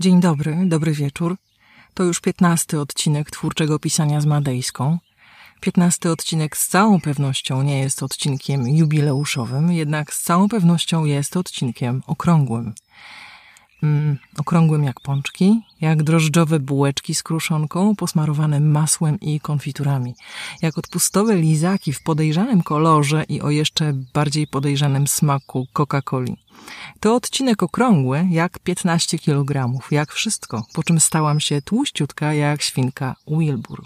Dzień dobry, dobry wieczór. To już piętnasty odcinek twórczego pisania z Madejską. Piętnasty odcinek z całą pewnością nie jest odcinkiem jubileuszowym, jednak z całą pewnością jest odcinkiem okrągłym. Mm, okrągłym jak pączki, jak drożdżowe bułeczki z kruszonką posmarowane masłem i konfiturami, jak odpustowe lizaki w podejrzanym kolorze i o jeszcze bardziej podejrzanym smaku Coca-Coli. To odcinek okrągły jak 15 kg, jak wszystko, po czym stałam się tłuściutka jak świnka Wilbur.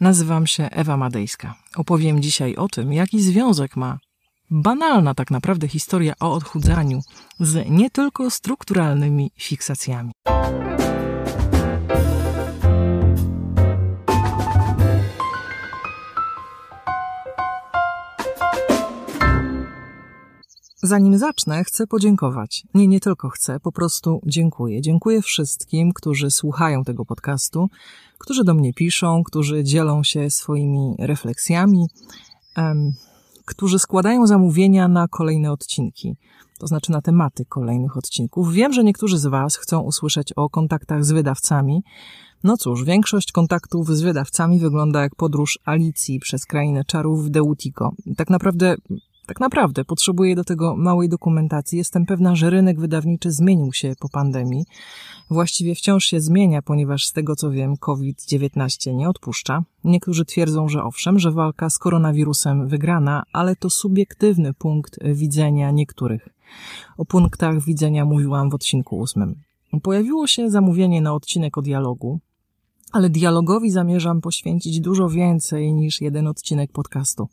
Nazywam się Ewa Madejska. Opowiem dzisiaj o tym, jaki związek ma banalna tak naprawdę historia o odchudzaniu z nie tylko strukturalnymi fiksacjami. Zanim zacznę, chcę podziękować. Nie, nie tylko chcę, po prostu dziękuję. Dziękuję wszystkim, którzy słuchają tego podcastu, którzy do mnie piszą, którzy dzielą się swoimi refleksjami, um, którzy składają zamówienia na kolejne odcinki, to znaczy na tematy kolejnych odcinków. Wiem, że niektórzy z Was chcą usłyszeć o kontaktach z wydawcami. No cóż, większość kontaktów z wydawcami wygląda jak podróż Alicji przez krainę czarów w Deutico. Tak naprawdę tak naprawdę potrzebuję do tego małej dokumentacji. Jestem pewna, że rynek wydawniczy zmienił się po pandemii. Właściwie wciąż się zmienia, ponieważ z tego co wiem, COVID-19 nie odpuszcza. Niektórzy twierdzą, że owszem, że walka z koronawirusem wygrana, ale to subiektywny punkt widzenia niektórych. O punktach widzenia mówiłam w odcinku ósmym. Pojawiło się zamówienie na odcinek o dialogu, ale dialogowi zamierzam poświęcić dużo więcej niż jeden odcinek podcastu.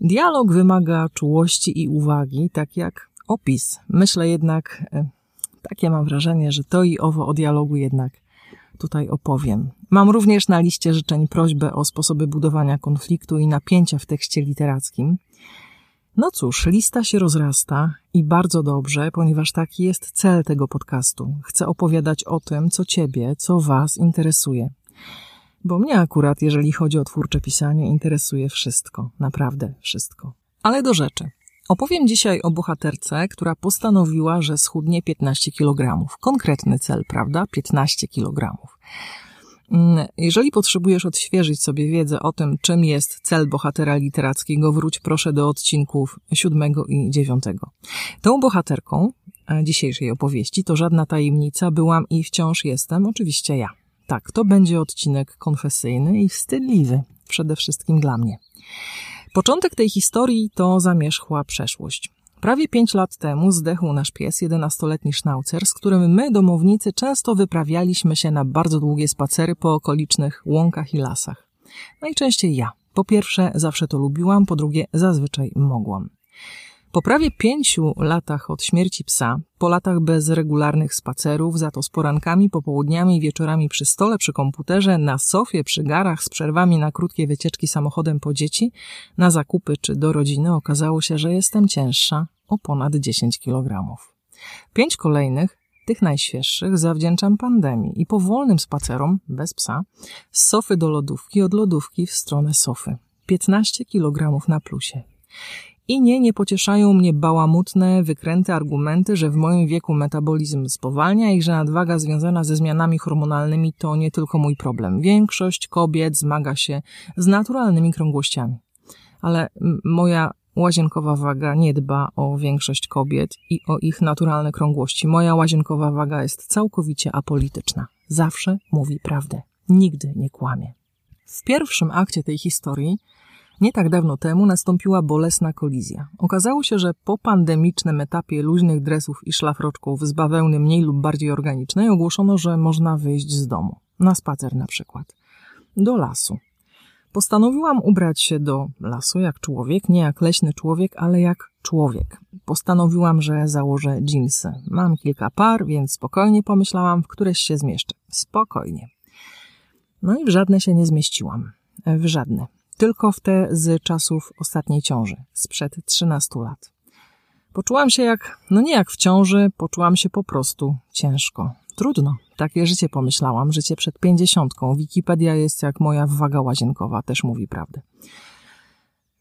Dialog wymaga czułości i uwagi, tak jak opis. Myślę jednak, e, takie mam wrażenie, że to i owo o dialogu jednak tutaj opowiem. Mam również na liście życzeń prośbę o sposoby budowania konfliktu i napięcia w tekście literackim. No cóż, lista się rozrasta i bardzo dobrze, ponieważ taki jest cel tego podcastu. Chcę opowiadać o tym, co Ciebie, co Was interesuje. Bo mnie akurat, jeżeli chodzi o twórcze pisanie, interesuje wszystko, naprawdę wszystko. Ale do rzeczy. Opowiem dzisiaj o bohaterce, która postanowiła, że schudnie 15 kg. Konkretny cel, prawda? 15 kg. Mm, jeżeli potrzebujesz odświeżyć sobie wiedzę o tym, czym jest cel bohatera literackiego, wróć proszę do odcinków 7 i 9. Tą bohaterką e, dzisiejszej opowieści to żadna tajemnica, byłam i wciąż jestem, oczywiście ja. Tak, to będzie odcinek konfesyjny i wstydliwy, przede wszystkim dla mnie. Początek tej historii to zamierzchła przeszłość. Prawie pięć lat temu zdechł nasz pies, jedenastoletni sznaucer, z którym my, domownicy, często wyprawialiśmy się na bardzo długie spacery po okolicznych łąkach i lasach. Najczęściej ja. Po pierwsze, zawsze to lubiłam, po drugie, zazwyczaj mogłam. Po prawie pięciu latach od śmierci psa, po latach bez regularnych spacerów, za to z porankami, popołudniami i wieczorami przy stole, przy komputerze, na sofie, przy garach, z przerwami na krótkie wycieczki samochodem po dzieci, na zakupy czy do rodziny, okazało się, że jestem cięższa o ponad 10 kg. Pięć kolejnych, tych najświeższych, zawdzięczam pandemii i powolnym spacerom, bez psa, z sofy do lodówki, od lodówki w stronę sofy. 15 kg na plusie. I nie, nie pocieszają mnie bałamutne, wykręte argumenty, że w moim wieku metabolizm spowalnia i że nadwaga związana ze zmianami hormonalnymi to nie tylko mój problem. Większość kobiet zmaga się z naturalnymi krągłościami. Ale moja łazienkowa waga nie dba o większość kobiet i o ich naturalne krągłości. Moja łazienkowa waga jest całkowicie apolityczna. Zawsze mówi prawdę. Nigdy nie kłamie. W pierwszym akcie tej historii nie tak dawno temu nastąpiła bolesna kolizja. Okazało się, że po pandemicznym etapie luźnych dresów i szlafroczków z bawełny mniej lub bardziej organicznej ogłoszono, że można wyjść z domu. Na spacer na przykład. Do lasu. Postanowiłam ubrać się do lasu jak człowiek, nie jak leśny człowiek, ale jak człowiek. Postanowiłam, że założę dżinsy. Mam kilka par, więc spokojnie pomyślałam, w któreś się zmieszczę. Spokojnie. No i w żadne się nie zmieściłam. W żadne tylko w te z czasów ostatniej ciąży, sprzed 13 lat. Poczułam się jak, no nie jak w ciąży, poczułam się po prostu ciężko. Trudno. Takie życie pomyślałam, życie przed pięćdziesiątką. Wikipedia jest jak moja waga łazienkowa, też mówi prawdę.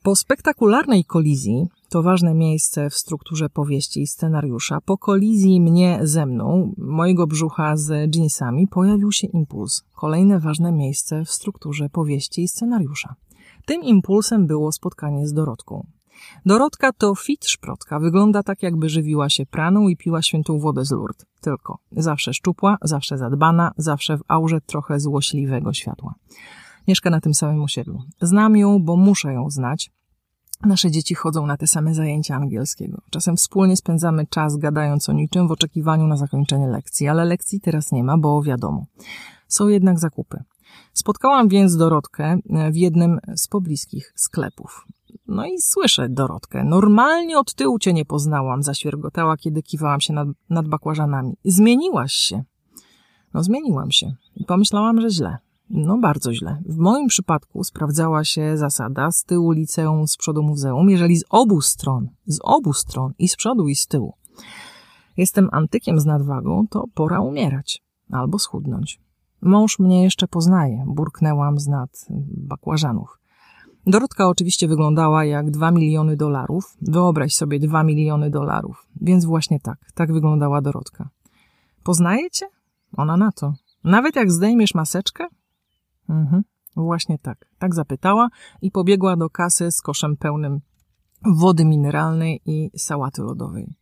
Po spektakularnej kolizji to ważne miejsce w strukturze powieści i scenariusza, po kolizji mnie ze mną, mojego brzucha z jeansami, pojawił się impuls. Kolejne ważne miejsce w strukturze powieści i scenariusza. Tym impulsem było spotkanie z Dorotką. Dorotka to fit szprotka. Wygląda tak, jakby żywiła się praną i piła świętą wodę z lurt. Tylko zawsze szczupła, zawsze zadbana, zawsze w aurze trochę złośliwego światła. Mieszka na tym samym osiedlu. Znam ją, bo muszę ją znać. Nasze dzieci chodzą na te same zajęcia angielskiego. Czasem wspólnie spędzamy czas gadając o niczym w oczekiwaniu na zakończenie lekcji, ale lekcji teraz nie ma, bo wiadomo. Są jednak zakupy. Spotkałam więc Dorotkę w jednym z pobliskich sklepów. No i słyszę Dorotkę. Normalnie od tyłu cię nie poznałam, zaświergotała, kiedy kiwałam się nad, nad bakłażanami. Zmieniłaś się. No zmieniłam się. I pomyślałam, że źle. No bardzo źle. W moim przypadku sprawdzała się zasada z tyłu liceum, z przodu muzeum, jeżeli z obu stron, z obu stron, i z przodu, i z tyłu, jestem antykiem z nadwagą, to pora umierać albo schudnąć. Mąż mnie jeszcze poznaje, burknęłam z nad bakłażanów. Dorotka oczywiście wyglądała jak dwa miliony dolarów. Wyobraź sobie dwa miliony dolarów. Więc właśnie tak, tak wyglądała Dorotka. Poznajecie? Ona na to. Nawet jak zdejmiesz maseczkę? Mhm, właśnie tak. Tak zapytała i pobiegła do kasy z koszem pełnym wody mineralnej i sałaty lodowej.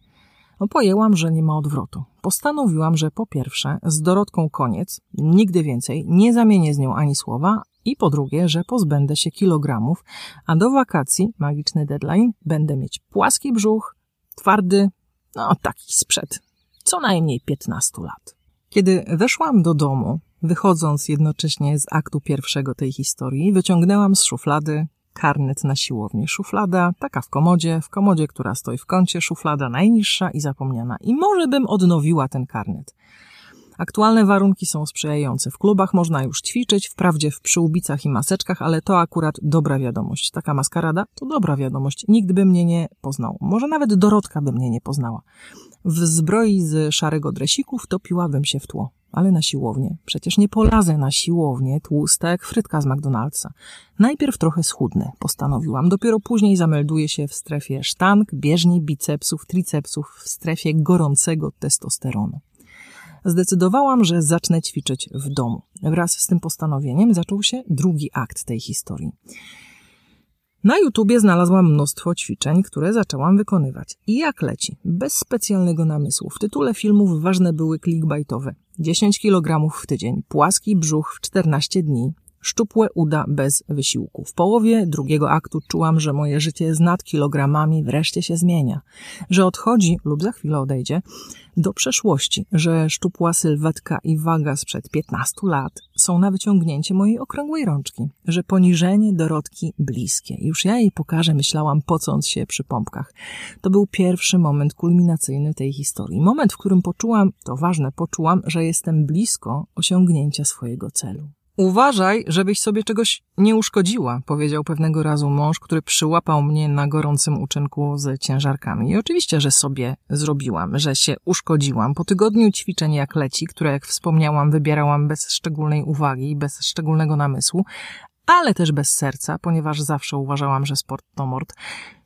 Pojęłam, że nie ma odwrotu. Postanowiłam, że po pierwsze, z Dorotką koniec, nigdy więcej, nie zamienię z nią ani słowa, i po drugie, że pozbędę się kilogramów, a do wakacji, magiczny deadline, będę mieć płaski brzuch, twardy, no taki sprzed co najmniej 15 lat. Kiedy weszłam do domu, wychodząc jednocześnie z aktu pierwszego tej historii, wyciągnęłam z szuflady karnet na siłownię. Szuflada, taka w komodzie, w komodzie, która stoi w kącie, szuflada najniższa i zapomniana. I może bym odnowiła ten karnet. Aktualne warunki są sprzyjające. W klubach można już ćwiczyć, wprawdzie w przyłbicach i maseczkach, ale to akurat dobra wiadomość. Taka maskarada to dobra wiadomość. Nikt by mnie nie poznał. Może nawet Dorotka by mnie nie poznała. W zbroi z szarego dresików topiłabym się w tło. Ale na siłownię. Przecież nie polazę na siłownię tłusta jak frytka z McDonald'sa. Najpierw trochę schudnę, postanowiłam. Dopiero później zamelduję się w strefie sztank, bieżni, bicepsów, tricepsów, w strefie gorącego testosteronu zdecydowałam, że zacznę ćwiczyć w domu. Wraz z tym postanowieniem zaczął się drugi akt tej historii. Na YouTubie znalazłam mnóstwo ćwiczeń, które zaczęłam wykonywać. I jak leci? Bez specjalnego namysłu. W tytule filmów ważne były clickbaitowe. 10 kg w tydzień, płaski brzuch w 14 dni, szczupłe uda bez wysiłku. W połowie drugiego aktu czułam, że moje życie z nad kilogramami wreszcie się zmienia, że odchodzi lub za chwilę odejdzie do przeszłości, że szczupła sylwetka i waga sprzed 15 lat są na wyciągnięcie mojej okrągłej rączki, że poniżenie Dorotki bliskie. Już ja jej pokażę, myślałam, pocąc się przy pompkach. To był pierwszy moment kulminacyjny tej historii. Moment, w którym poczułam, to ważne, poczułam, że jestem blisko osiągnięcia swojego celu. Uważaj, żebyś sobie czegoś nie uszkodziła, powiedział pewnego razu mąż, który przyłapał mnie na gorącym uczynku z ciężarkami. I oczywiście, że sobie zrobiłam, że się uszkodziłam. Po tygodniu ćwiczeń jak leci, które jak wspomniałam, wybierałam bez szczególnej uwagi bez szczególnego namysłu, ale też bez serca, ponieważ zawsze uważałam, że sport to mord.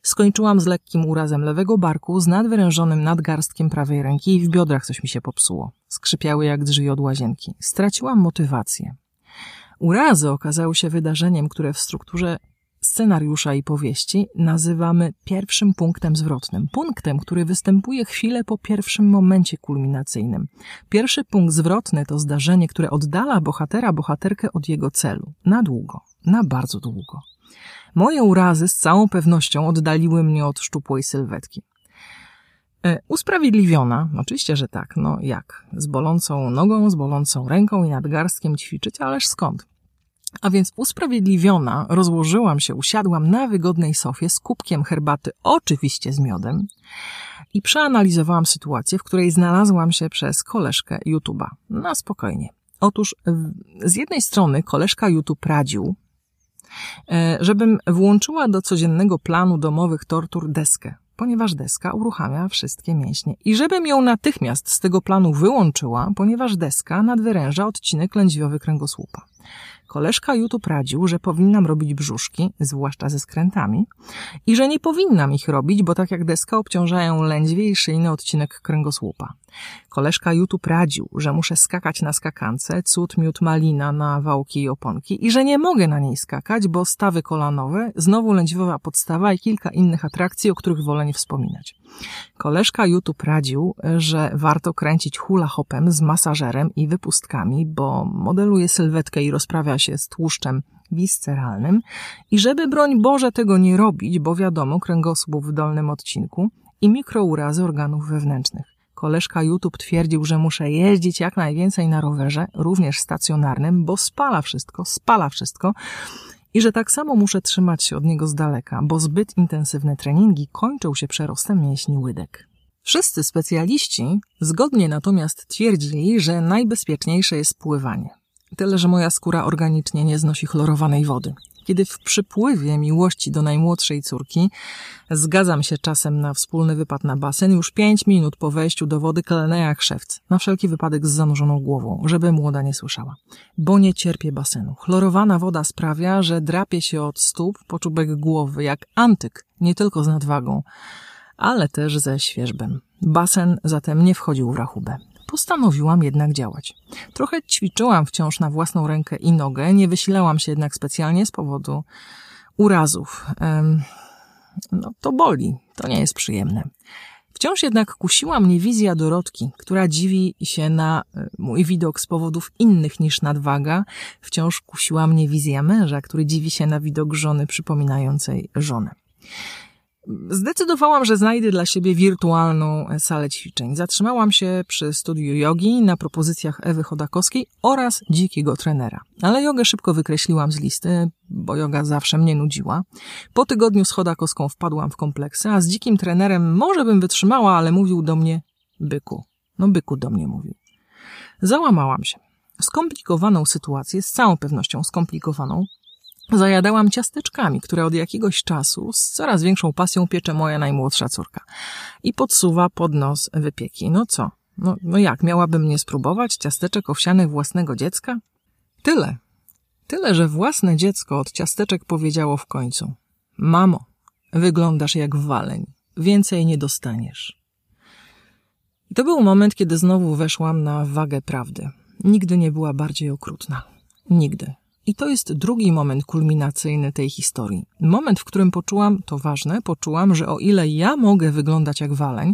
Skończyłam z lekkim urazem lewego barku, z nadwyrężonym nadgarstkiem prawej ręki i w biodrach coś mi się popsuło. Skrzypiały jak drzwi od łazienki. Straciłam motywację. Urazy okazały się wydarzeniem, które w strukturze scenariusza i powieści nazywamy pierwszym punktem zwrotnym. Punktem, który występuje chwilę po pierwszym momencie kulminacyjnym. Pierwszy punkt zwrotny to zdarzenie, które oddala bohatera, bohaterkę od jego celu. Na długo, na bardzo długo. Moje urazy z całą pewnością oddaliły mnie od szczupłej sylwetki. E, usprawiedliwiona, oczywiście, że tak, no jak? Z bolącą nogą, z bolącą ręką i nadgarstkiem ćwiczyć, ależ skąd? A więc usprawiedliwiona rozłożyłam się, usiadłam na wygodnej sofie z kubkiem herbaty, oczywiście z miodem, i przeanalizowałam sytuację, w której znalazłam się przez koleżkę YouTube'a. Na spokojnie. Otóż z jednej strony koleżka YouTube radził, e, żebym włączyła do codziennego planu domowych tortur deskę ponieważ deska uruchamia wszystkie mięśnie. I żebym ją natychmiast z tego planu wyłączyła, ponieważ deska nadwyręża odcinek lędźwiowy kręgosłupa. Koleżka YouTube radził, że powinnam robić brzuszki, zwłaszcza ze skrętami, i że nie powinnam ich robić, bo tak jak deska obciążają lędźwie i szyjny odcinek kręgosłupa. Koleżka YouTube radził, że muszę skakać na skakance, cud miód malina na wałki i oponki i że nie mogę na niej skakać, bo stawy kolanowe, znowu lędźwiowa podstawa i kilka innych atrakcji, o których wolę nie wspominać. Koleżka YouTube radził, że warto kręcić hula hopem z masażerem i wypustkami, bo modeluje sylwetkę i rozprawia się z tłuszczem visceralnym i żeby broń Boże tego nie robić, bo wiadomo, kręgosłup w dolnym odcinku i mikrourazy organów wewnętrznych. Koleżka YouTube twierdził, że muszę jeździć jak najwięcej na rowerze, również stacjonarnym, bo spala wszystko, spala wszystko i że tak samo muszę trzymać się od niego z daleka, bo zbyt intensywne treningi kończą się przerostem mięśni łydek. Wszyscy specjaliści zgodnie natomiast twierdzili, że najbezpieczniejsze jest pływanie. Tyle, że moja skóra organicznie nie znosi chlorowanej wody. Kiedy w przypływie miłości do najmłodszej córki zgadzam się czasem na wspólny wypad na basen, już pięć minut po wejściu do wody klnę jak szewc, na wszelki wypadek z zanurzoną głową, żeby młoda nie słyszała. Bo nie cierpię basenu. Chlorowana woda sprawia, że drapie się od stóp po czubek głowy, jak antyk, nie tylko z nadwagą, ale też ze świeżbem. Basen zatem nie wchodził w rachubę postanowiłam jednak działać. Trochę ćwiczyłam wciąż na własną rękę i nogę, nie wysilałam się jednak specjalnie z powodu urazów. No to boli, to nie jest przyjemne. Wciąż jednak kusiła mnie wizja Dorotki, która dziwi się na e, mój widok z powodów innych niż nadwaga. Wciąż kusiła mnie wizja męża, który dziwi się na widok żony przypominającej żonę. Zdecydowałam, że znajdę dla siebie wirtualną salę ćwiczeń. Zatrzymałam się przy studiu jogi na propozycjach Ewy Chodakowskiej oraz dzikiego trenera. Ale jogę szybko wykreśliłam z listy, bo yoga zawsze mnie nudziła. Po tygodniu z Chodakowską wpadłam w kompleksy, a z dzikim trenerem może bym wytrzymała, ale mówił do mnie byku. No byku do mnie mówił. Załamałam się. Skomplikowaną sytuację, z całą pewnością skomplikowaną, zajadałam ciasteczkami, które od jakiegoś czasu z coraz większą pasją piecze moja najmłodsza córka. I podsuwa pod nos wypieki. No co? No, no jak, miałabym nie spróbować ciasteczek owsianych własnego dziecka? Tyle. Tyle, że własne dziecko od ciasteczek powiedziało w końcu. Mamo, wyglądasz jak waleń. Więcej nie dostaniesz. I to był moment, kiedy znowu weszłam na wagę prawdy. Nigdy nie była bardziej okrutna. Nigdy. I to jest drugi moment kulminacyjny tej historii. Moment, w którym poczułam, to ważne, poczułam, że o ile ja mogę wyglądać jak waleń,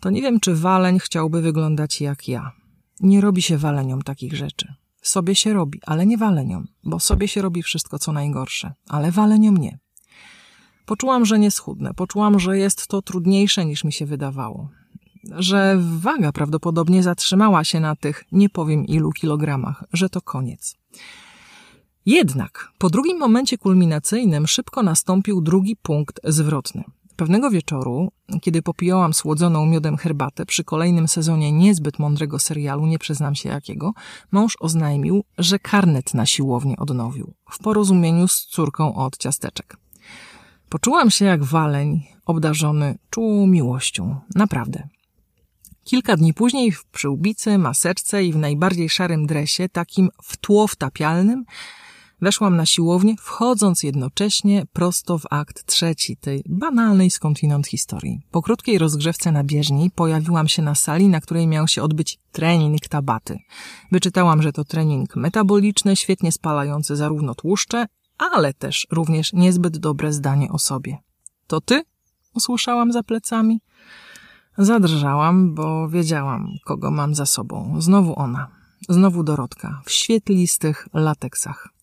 to nie wiem, czy waleń chciałby wyglądać jak ja. Nie robi się waleniom takich rzeczy. Sobie się robi, ale nie waleniom, bo sobie się robi wszystko, co najgorsze, ale waleniom nie. Poczułam, że nie schudnę, poczułam, że jest to trudniejsze niż mi się wydawało. Że waga prawdopodobnie zatrzymała się na tych nie powiem ilu kilogramach, że to koniec. Jednak po drugim momencie kulminacyjnym szybko nastąpił drugi punkt zwrotny. Pewnego wieczoru, kiedy popijałam słodzoną miodem herbatę przy kolejnym sezonie niezbyt mądrego serialu, nie przyznam się jakiego, mąż oznajmił, że karnet na siłownię odnowił, w porozumieniu z córką od ciasteczek. Poczułam się jak waleń, obdarzony czułą miłością. Naprawdę. Kilka dni później w przyłbicy, maseczce i w najbardziej szarym dresie, takim w tło wtapialnym, Weszłam na siłownię, wchodząc jednocześnie prosto w akt trzeci tej banalnej skądinąd historii. Po krótkiej rozgrzewce na bieżni pojawiłam się na sali, na której miał się odbyć trening tabaty. Wyczytałam, że to trening metaboliczny, świetnie spalający zarówno tłuszcze, ale też również niezbyt dobre zdanie o sobie. To ty? usłyszałam za plecami. Zadrżałam, bo wiedziałam, kogo mam za sobą. Znowu ona. Znowu Dorotka. W świetlistych lateksach.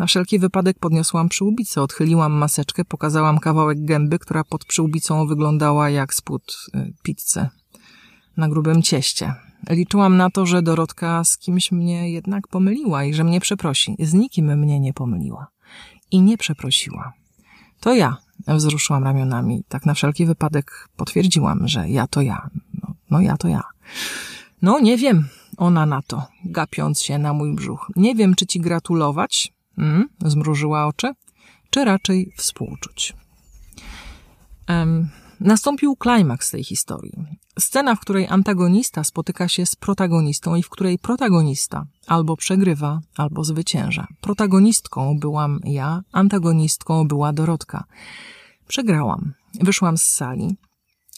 Na wszelki wypadek podniosłam przyłbicę, odchyliłam maseczkę, pokazałam kawałek gęby, która pod przyłbicą wyglądała jak spód y, pizzy na grubym cieście. Liczyłam na to, że Dorotka z kimś mnie jednak pomyliła i że mnie przeprosi. Z nikim mnie nie pomyliła. I nie przeprosiła. To ja, wzruszyłam ramionami. Tak na wszelki wypadek potwierdziłam, że ja to ja. No, no ja to ja. No nie wiem, ona na to, gapiąc się na mój brzuch. Nie wiem, czy ci gratulować, Mm, zmrużyła oczy, czy raczej współczuć. Um, nastąpił klimaks tej historii. Scena, w której antagonista spotyka się z protagonistą i w której protagonista albo przegrywa, albo zwycięża. Protagonistką byłam ja, antagonistką była Dorotka. Przegrałam. Wyszłam z sali.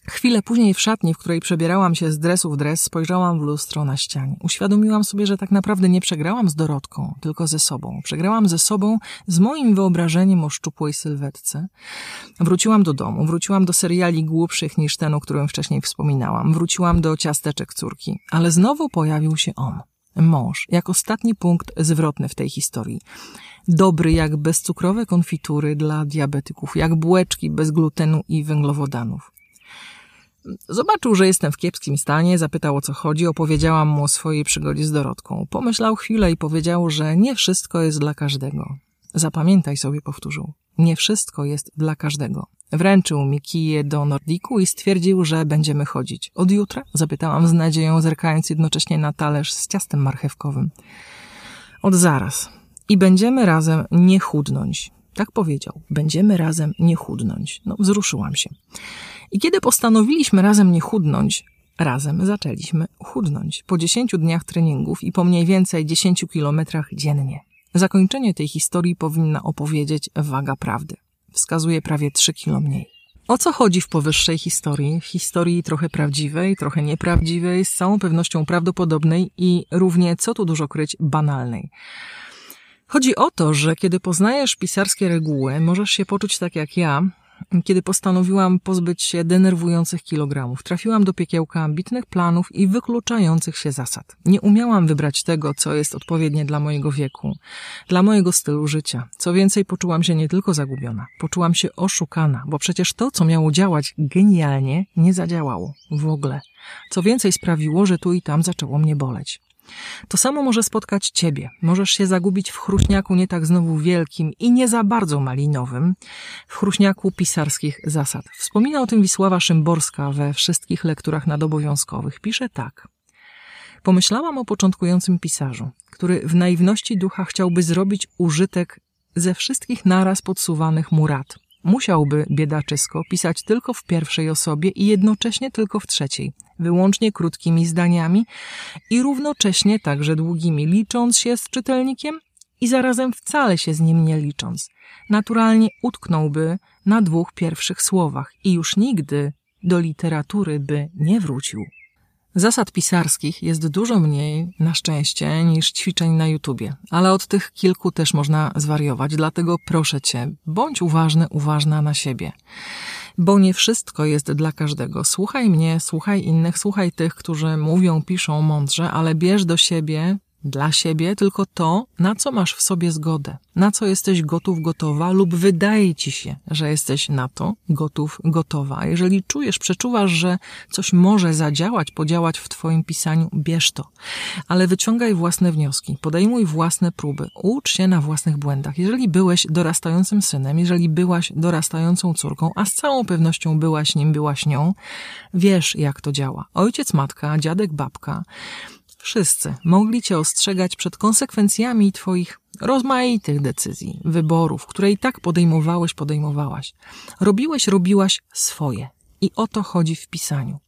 Chwilę później w szatni, w której przebierałam się z dresu w dres, spojrzałam w lustro na ścianie. Uświadomiłam sobie, że tak naprawdę nie przegrałam z Dorotką, tylko ze sobą. Przegrałam ze sobą, z moim wyobrażeniem o szczupłej sylwetce. Wróciłam do domu, wróciłam do seriali głupszych niż ten, o którym wcześniej wspominałam. Wróciłam do ciasteczek córki, ale znowu pojawił się on. Mąż, jak ostatni punkt zwrotny w tej historii. Dobry jak bezcukrowe konfitury dla diabetyków, jak bułeczki bez glutenu i węglowodanów. Zobaczył, że jestem w kiepskim stanie, zapytał o co chodzi, opowiedziałam mu o swojej przygodzie z Dorotką. Pomyślał chwilę i powiedział, że nie wszystko jest dla każdego. Zapamiętaj sobie, powtórzył. Nie wszystko jest dla każdego. Wręczył mi kije do Nordiku i stwierdził, że będziemy chodzić. Od jutra? Zapytałam z nadzieją, zerkając jednocześnie na talerz z ciastem marchewkowym. Od zaraz. I będziemy razem nie chudnąć. Tak powiedział. Będziemy razem nie chudnąć. No, wzruszyłam się. I kiedy postanowiliśmy razem nie chudnąć, razem zaczęliśmy chudnąć. Po dziesięciu dniach treningów i po mniej więcej dziesięciu kilometrach dziennie. Zakończenie tej historii powinna opowiedzieć waga prawdy. Wskazuje prawie trzy kilo mniej. O co chodzi w powyższej historii? W historii trochę prawdziwej, trochę nieprawdziwej, z całą pewnością prawdopodobnej i równie, co tu dużo kryć, banalnej. Chodzi o to, że kiedy poznajesz pisarskie reguły, możesz się poczuć tak jak ja, kiedy postanowiłam pozbyć się denerwujących kilogramów. Trafiłam do piekiełka ambitnych planów i wykluczających się zasad. Nie umiałam wybrać tego, co jest odpowiednie dla mojego wieku, dla mojego stylu życia. Co więcej, poczułam się nie tylko zagubiona, poczułam się oszukana, bo przecież to, co miało działać genialnie, nie zadziałało w ogóle. Co więcej, sprawiło, że tu i tam zaczęło mnie boleć. To samo może spotkać ciebie. Możesz się zagubić w chruśniaku nie tak znowu wielkim i nie za bardzo malinowym, w chruśniaku pisarskich zasad. Wspomina o tym Wisława Szymborska we wszystkich lekturach nadobowiązkowych. Pisze tak. Pomyślałam o początkującym pisarzu, który w naiwności ducha chciałby zrobić użytek ze wszystkich naraz podsuwanych mu rad, Musiałby, biedaczysko, pisać tylko w pierwszej osobie i jednocześnie tylko w trzeciej, wyłącznie krótkimi zdaniami i równocześnie także długimi, licząc się z czytelnikiem i zarazem wcale się z nim nie licząc. Naturalnie utknąłby na dwóch pierwszych słowach i już nigdy do literatury by nie wrócił. Zasad pisarskich jest dużo mniej, na szczęście, niż ćwiczeń na YouTubie, ale od tych kilku też można zwariować, dlatego proszę cię, bądź uważny, uważna na siebie. Bo nie wszystko jest dla każdego. Słuchaj mnie, słuchaj innych, słuchaj tych, którzy mówią, piszą mądrze, ale bierz do siebie dla siebie tylko to, na co masz w sobie zgodę, na co jesteś gotów, gotowa lub wydaje ci się, że jesteś na to gotów, gotowa. Jeżeli czujesz, przeczuwasz, że coś może zadziałać, podziałać w twoim pisaniu, bierz to. Ale wyciągaj własne wnioski, podejmuj własne próby, ucz się na własnych błędach. Jeżeli byłeś dorastającym synem, jeżeli byłaś dorastającą córką, a z całą pewnością byłaś nim, byłaś nią, wiesz jak to działa. Ojciec, matka, dziadek, babka, Wszyscy mogli cię ostrzegać przed konsekwencjami twoich rozmaitych decyzji, wyborów, które i tak podejmowałeś, podejmowałaś. Robiłeś, robiłaś swoje. I o to chodzi w pisaniu.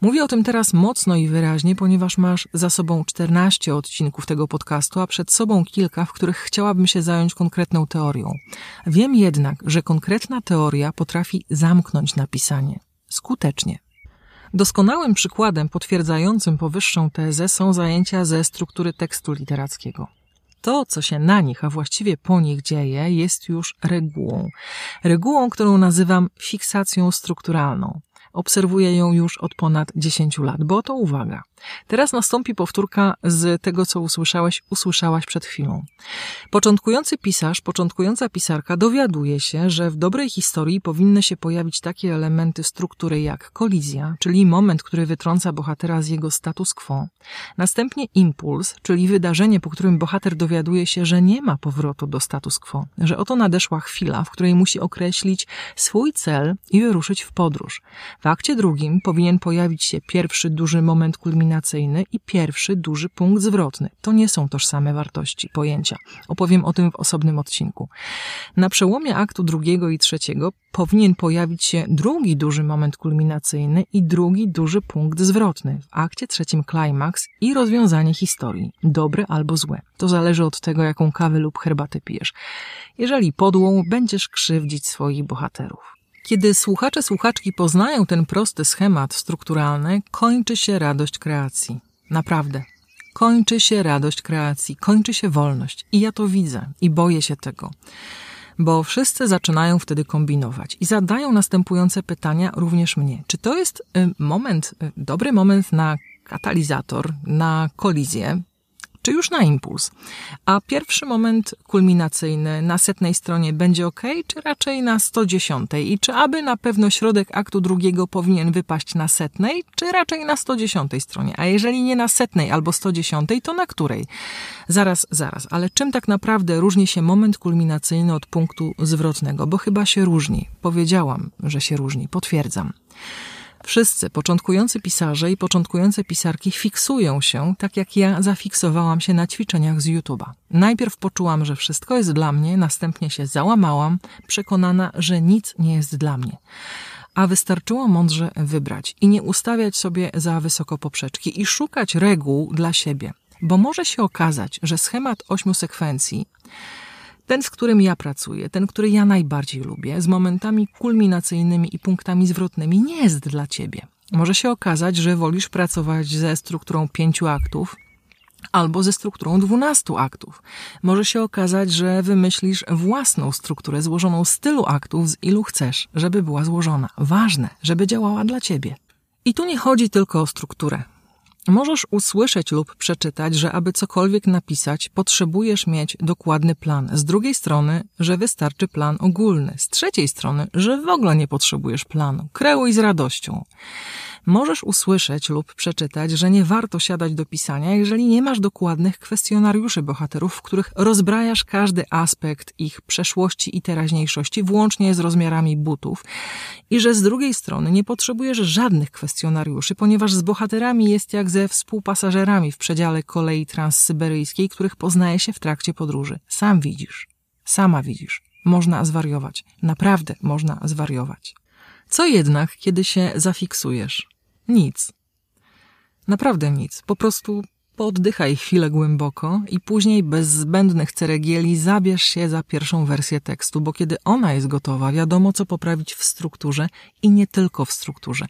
Mówię o tym teraz mocno i wyraźnie, ponieważ masz za sobą 14 odcinków tego podcastu, a przed sobą kilka, w których chciałabym się zająć konkretną teorią. Wiem jednak, że konkretna teoria potrafi zamknąć napisanie. Skutecznie. Doskonałym przykładem potwierdzającym powyższą tezę są zajęcia ze struktury tekstu literackiego. To, co się na nich, a właściwie po nich dzieje, jest już regułą. Regułą, którą nazywam fiksacją strukturalną. Obserwuję ją już od ponad 10 lat, bo to uwaga. Teraz nastąpi powtórka z tego, co usłyszałeś, usłyszałaś przed chwilą. Początkujący pisarz, początkująca pisarka dowiaduje się, że w dobrej historii powinny się pojawić takie elementy struktury jak kolizja, czyli moment, który wytrąca bohatera z jego status quo, następnie impuls, czyli wydarzenie, po którym bohater dowiaduje się, że nie ma powrotu do status quo, że oto nadeszła chwila, w której musi określić swój cel i wyruszyć w podróż. W akcie drugim powinien pojawić się pierwszy duży moment kulminacji kulminacyjny i pierwszy duży punkt zwrotny. To nie są tożsame wartości, pojęcia. Opowiem o tym w osobnym odcinku. Na przełomie aktu drugiego i trzeciego powinien pojawić się drugi duży moment kulminacyjny i drugi duży punkt zwrotny. W akcie trzecim klimaks i rozwiązanie historii. Dobre albo złe. To zależy od tego, jaką kawę lub herbatę pijesz. Jeżeli podłą, będziesz krzywdzić swoich bohaterów. Kiedy słuchacze, słuchaczki poznają ten prosty schemat strukturalny, kończy się radość kreacji. Naprawdę. Kończy się radość kreacji, kończy się wolność. I ja to widzę i boję się tego. Bo wszyscy zaczynają wtedy kombinować i zadają następujące pytania również mnie. Czy to jest y, moment, y, dobry moment na katalizator, na kolizję, czy już na impuls. A pierwszy moment kulminacyjny na setnej stronie będzie ok, czy raczej na 110? I czy aby na pewno środek aktu drugiego powinien wypaść na setnej, czy raczej na 110 stronie? A jeżeli nie na setnej albo 110, to na której? Zaraz, zaraz, ale czym tak naprawdę różni się moment kulminacyjny od punktu zwrotnego? Bo chyba się różni. Powiedziałam, że się różni. Potwierdzam. Wszyscy początkujący pisarze i początkujące pisarki fiksują się, tak jak ja zafiksowałam się na ćwiczeniach z YouTube'a. Najpierw poczułam, że wszystko jest dla mnie, następnie się załamałam, przekonana, że nic nie jest dla mnie. A wystarczyło mądrze wybrać i nie ustawiać sobie za wysoko poprzeczki i szukać reguł dla siebie. Bo może się okazać, że schemat ośmiu sekwencji ten, z którym ja pracuję, ten, który ja najbardziej lubię, z momentami kulminacyjnymi i punktami zwrotnymi, nie jest dla ciebie. Może się okazać, że wolisz pracować ze strukturą pięciu aktów, albo ze strukturą dwunastu aktów. Może się okazać, że wymyślisz własną strukturę złożoną z tylu aktów, z ilu chcesz, żeby była złożona. Ważne, żeby działała dla ciebie. I tu nie chodzi tylko o strukturę. Możesz usłyszeć lub przeczytać, że aby cokolwiek napisać, potrzebujesz mieć dokładny plan. Z drugiej strony, że wystarczy plan ogólny. Z trzeciej strony, że w ogóle nie potrzebujesz planu. Kreuj z radością. Możesz usłyszeć lub przeczytać, że nie warto siadać do pisania, jeżeli nie masz dokładnych kwestionariuszy bohaterów, w których rozbrajasz każdy aspekt ich przeszłości i teraźniejszości, włącznie z rozmiarami butów, i że z drugiej strony nie potrzebujesz żadnych kwestionariuszy, ponieważ z bohaterami jest jak ze współpasażerami w przedziale kolei transsyberyjskiej, których poznaje się w trakcie podróży. Sam widzisz. Sama widzisz. Można zwariować. Naprawdę można zwariować. Co jednak, kiedy się zafiksujesz? Nic. Naprawdę nic. Po prostu poddychaj chwilę głęboko i później bez zbędnych ceregieli zabierz się za pierwszą wersję tekstu, bo kiedy ona jest gotowa, wiadomo co poprawić w strukturze i nie tylko w strukturze.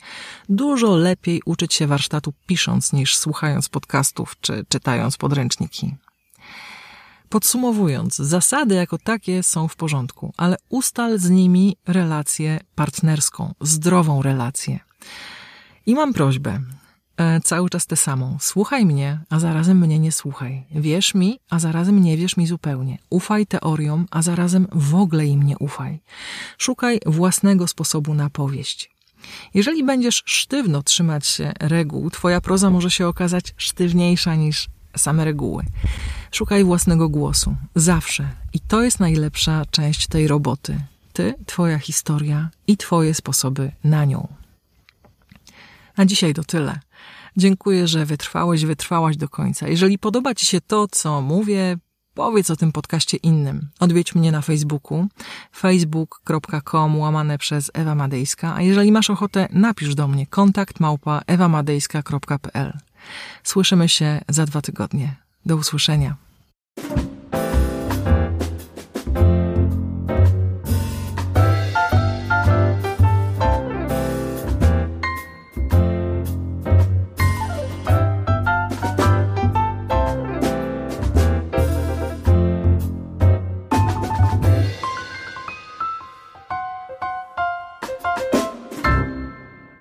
Dużo lepiej uczyć się warsztatu pisząc niż słuchając podcastów czy czytając podręczniki. Podsumowując, zasady jako takie są w porządku, ale ustal z nimi relację partnerską, zdrową relację. I mam prośbę, e, cały czas tę samą. Słuchaj mnie, a zarazem mnie nie słuchaj. Wierz mi, a zarazem nie wierz mi zupełnie. Ufaj teoriom, a zarazem w ogóle im nie ufaj. Szukaj własnego sposobu na powieść. Jeżeli będziesz sztywno trzymać się reguł, twoja proza może się okazać sztywniejsza niż same reguły. Szukaj własnego głosu. Zawsze. I to jest najlepsza część tej roboty. Ty, twoja historia i twoje sposoby na nią. Na dzisiaj to tyle. Dziękuję, że wytrwałeś, wytrwałaś do końca. Jeżeli podoba Ci się to, co mówię, powiedz o tym podcaście innym. Odwiedź mnie na Facebooku facebook.com łamane przez Ewa Madejska, a jeżeli masz ochotę, napisz do mnie kontakt małpa ewamadejska.pl. Słyszymy się za dwa tygodnie. Do usłyszenia.